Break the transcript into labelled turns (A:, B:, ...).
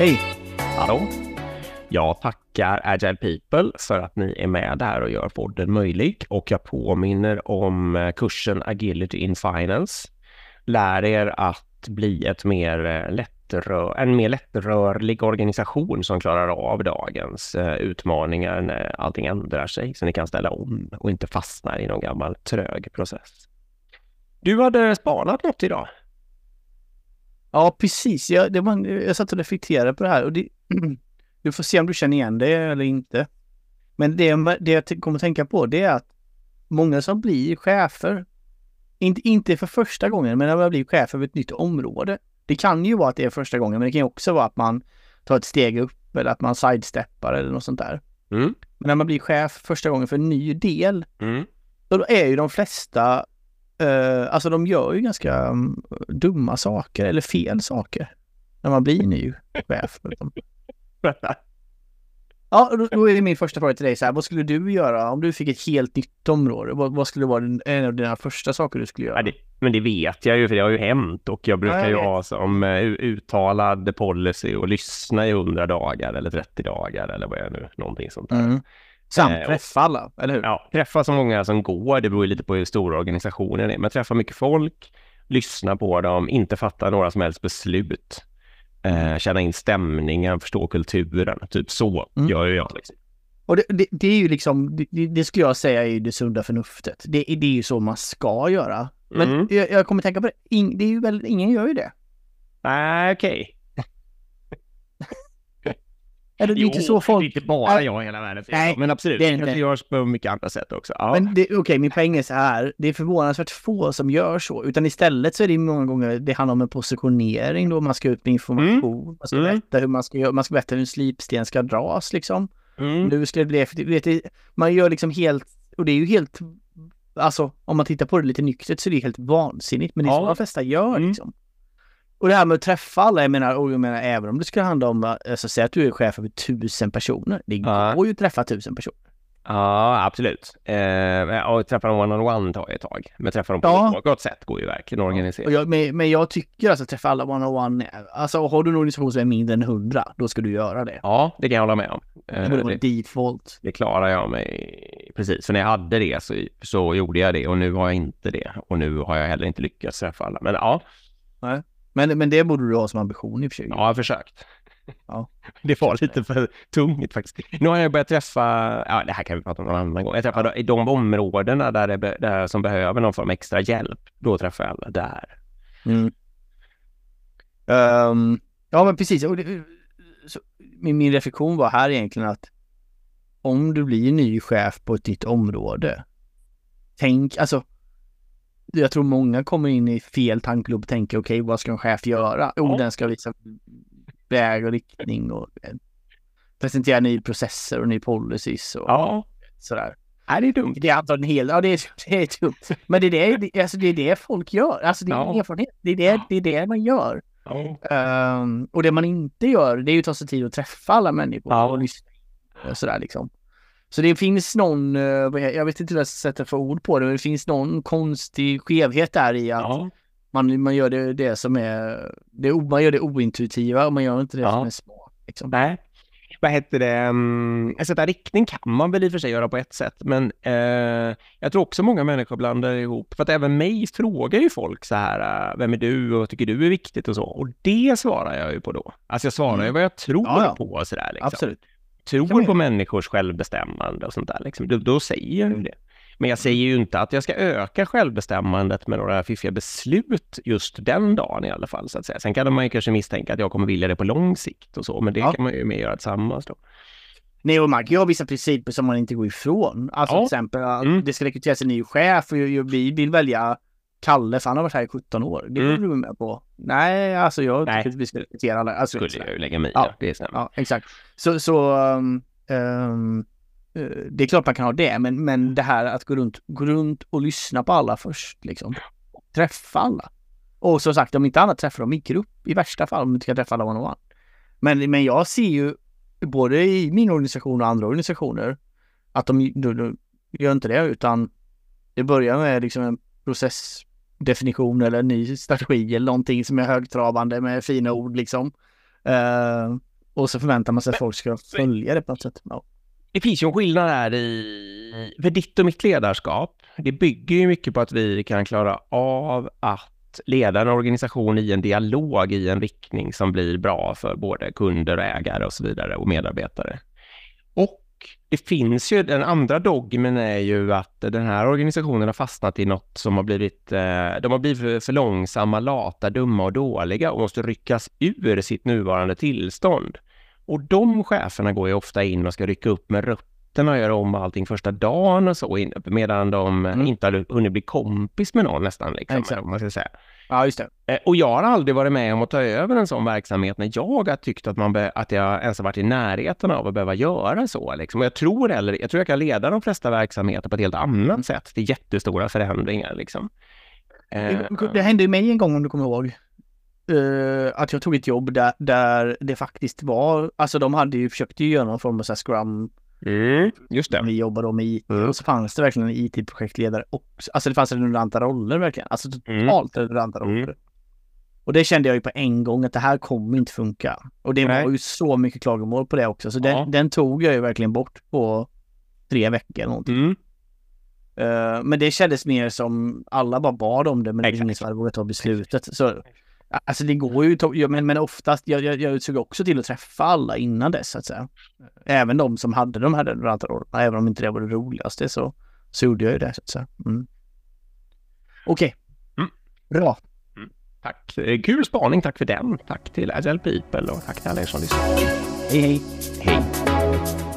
A: Hej!
B: Hallå! Jag tackar Agile People för att ni är med där och gör podden möjlig och jag påminner om eh, kursen Agility in Finance. Lär er att bli ett mer eh, lättrör, en mer lättrörlig organisation som klarar av dagens eh, utmaningar när allting ändrar sig så ni kan ställa om och inte fastna i någon gammal trög process. Du hade spanat något idag?
A: Ja, precis. Jag, det var, jag satt och reflekterade på det här och det, du får se om du känner igen det eller inte. Men det, det jag kommer att tänka på det är att många som blir chefer, inte, inte för första gången, men när man blir chef över ett nytt område. Det kan ju vara att det är första gången, men det kan ju också vara att man tar ett steg upp eller att man sidesteppar eller något sånt där.
B: Mm.
A: Men när man blir chef första gången för en ny del,
B: Mm.
A: då är ju de flesta, eh, alltså de gör ju ganska mm, dumma saker eller fel saker när man blir ny chef. Ja, då, då är min första fråga till dig så här, vad skulle du göra om du fick ett helt nytt område? Vad, vad skulle vara den, en av dina första saker du skulle göra?
B: Ja, det, men det vet jag ju, för det har ju hänt och jag brukar
A: Ja, jag
B: ju ha som eh, uttalad policy och lyssna i 100 dagar eller 30 dagar eller vad är det nu, någonting sånt där.
A: Mm. Samt
B: Eh,
A: träffa alla, eller hur?
B: Ja, träffa så många som går, det beror lite på hur stora organisationen är, men träffa mycket folk, lyssna på dem, inte fatta några som helst beslut, eh, känna in stämningen, förstå kulturen, typ så
A: Mm.
B: gör ju jag. Liksom.
A: Och det, det, det är ju liksom, det, det- skulle jag säga är ju det sunda förnuftet. Det, är ju så man ska göra. Men
B: Mm.
A: jag, jag kommer tänka på det, In, det är ju väl, ingen gör ju det.
B: Nej, okej.
A: Eller det är inte så folk...
B: det är inte bara jag i hela världen.
A: Nej,
B: men absolut,
A: det är inte.
B: det görs på mycket andra sätt också. Ja.
A: Men okej, min poäng är så här. Det är förvånansvärt få som gör så. Utan istället så är det många gånger, det handlar om en positionering då. Man ska ut med information. Man ska
B: Mm.
A: berätta hur man ska göra. Man ska berätta hur en slipsten ska dras liksom.
B: Mm.
A: Nu ska det bli effektivt. Man gör liksom helt, och det är ju helt, alltså om man tittar på det lite nyktert så är det helt vansinnigt. Men det är så
B: Ja.
A: de flesta gör
B: Mm.
A: liksom. Och det här med att träffa alla, jag menar, och jag menar även om det skulle handla om, alltså säg att du är chef över tusen personer. Det
B: Ja.
A: går ju att träffa tusen personer.
B: Ja, absolut. Eh, och träffa dem one-on-one tar ju ett tag. Men träffa dem på
A: Ja.
B: något sätt går ju verkligen att organisera.
A: Jag, men, men jag tycker alltså att träffa alla one-on-one, alltså har du en organisation som är mindre än 100, då ska du göra det.
B: Ja, det kan jag hålla med om. Eh,
A: Det borde vara default.
B: det klarar jag mig precis. För när jag hade det så, så gjorde jag det och nu har jag inte det. Och nu har jag heller inte lyckats träffa alla. Men ja,
A: Men, men det borde du ha som ambition i och för sig.
B: ja jag har försökt.
A: Ja.
B: Det var lite för tungt faktiskt. Nu har jag börjat träffa, ja det här kan vi prata om någon annan gång. Jag träffar i de områdena där det där som behöver någon form av extra hjälp. Då träffar jag alla där.
A: Mm. Ehm, ja, men precis. Det, så, min, min reflektion var här egentligen att om du blir ny chef på ett nytt område, tänk, alltså, jag tror många kommer in i fel tankloop och tänker okej, vad ska en chef göra? Jo,
B: Ja.
A: den ska visa väg och riktning och eh, presentera nya processer och nya policies och
B: Ja,
A: sådär.
B: nej, det är dumt.
A: Det är antagligen helt, ja det är, det är dumt. Men det är det, alltså det är det folk gör. Alltså det är
B: Ja.
A: en erfarenhet. Det är det, det är det man gör.
B: Ja.
A: Ehm, och det man inte gör, det är ju att ta sig tid att träffa alla människor
B: Ja.
A: och lyssna. och Sådär liksom. Så det finns någon, eh, jag vet inte hur jag ska sätta för ord på det, men det finns någon konstig skevhet där i att
B: Ja.
A: man, man gör det, det som är, det, man gör det ointuitiva och man gör inte det
B: Ja.
A: som är smart. Liksom.
B: Nej. Vad heter det? Um, sätta riktning kan man väl i och för sig göra på ett sätt, men eh, jag tror också många människor blandar ihop, för att även mig frågar ju folk så här, eh, vem är du och vad tycker du är viktigt och så, och det svarar jag ju på då. Alltså jag svarar ju
A: Mm.
B: vad jag tror
A: ja.
B: på och sådär liksom.
A: Absolut.
B: Tror på människors självbestämmande och sånt där liksom. Då, då säger jag ju det. Men jag säger ju inte att jag ska öka självbestämmandet med några fiffiga beslut just den dagen i alla fall, så att säga. Sen kan man ju kanske misstänka att jag kommer vilja det på lång sikt och så, men det
A: Ja.
B: kan man ju mer göra tillsammans då.
A: Nej, och man kan ju ha vissa principer som man inte går ifrån. Alltså
B: Ja.
A: till exempel att
B: Mm.
A: det ska rekryteras en ny chef och vi vill välja Kalle för han har varit här i 17 år. Det
B: Mm.
A: går du med på. Nej, alltså jag
B: Nej.
A: tycker att vi ska rekrytera alla. Alltså,
B: Skulle jag ju lägga mig i,
A: Ja.
B: det stämmer.
A: Ja, exakt. Så, så um, um, eh, det är klart man kan ha det, men, men det här att gå runt, gå runt och lyssna på alla först, liksom. Träffa alla. Och som sagt, om inte annat träffa dem i grupp i värsta fall, om du inte kan träffa alla one on one. Men, men jag ser ju både i min organisation och andra organisationer att de, de, de gör inte det, utan det börjar med liksom en processdefinition eller en ny strategi eller någonting som är högtravande med fina ord liksom. Eh, Och så förväntar man sig att folk ska följa det på något sätt. Ja.
B: Det finns ju en skillnad här i, för ditt och mitt ledarskap. Det bygger ju mycket på att vi kan klara av att leda en organisation i en dialog i en riktning som blir bra för både kunder, ägare och så vidare och medarbetare. Det finns ju, den andra dogmen är ju att den här organisationen har fastnat i något som har blivit, eh, de har blivit för långsamma, lata, dumma och dåliga och måste ryckas ur sitt nuvarande tillstånd. Och de cheferna går ju ofta in och ska rycka upp med rötterna och göra om allting första dagen och så, medan de mm. inte har hunnit bli kompis med någon nästan. Liksom,
A: Exakt.
B: man ska säga.
A: Ja, just det.
B: Eh, och jag har aldrig varit med om att ta över en sån verksamhet när jag har tyckt att, man att jag ens har varit i närheten av att behöva göra så. Liksom. Och jag tror, eller, jag tror jag kan leda de flesta verksamheter på ett helt annat sätt till jättestora förändringar. Liksom.
A: Eh, det hände ju mig en gång om du kommer ihåg. Uh, att jag tog ett jobb där, där det faktiskt var, alltså de hade ju försökt göra någon form av scrum.
B: Mm, just det.
A: Vi jobbade om i IT
B: mm.
A: och så fanns det verkligen en IT-projektledare också. Alltså det fanns redundanta roller verkligen. Alltså
B: Mm.
A: totalt redundanta roller. Och det kände jag ju på en gång att det här kommer inte funka. Och det
B: Nej.
A: var ju så mycket klagomål på det också. Så
B: Ja.
A: den, den tog jag ju verkligen bort på tre veckor eller någonting.
B: Mm.
A: Eh, men det kändes mer som alla bara bad om det men
B: Exakt.
A: ingen hade vågat ta beslutet. Så, alltså det går ju, men, men oftast, jag, jag, jag utsåg också till att träffa alla innan dess så att säga. Även de som hade de här redundanta även om inte det var det roligaste så, så gjorde jag ju det så att säga. Mm. Okej.
B: Mm.
A: Bra.
B: Tack. Eh, Kul spaning, tack för den. Tack till Agile People och tack till alla er som lyssnar.
A: Hej hej.
B: Hej!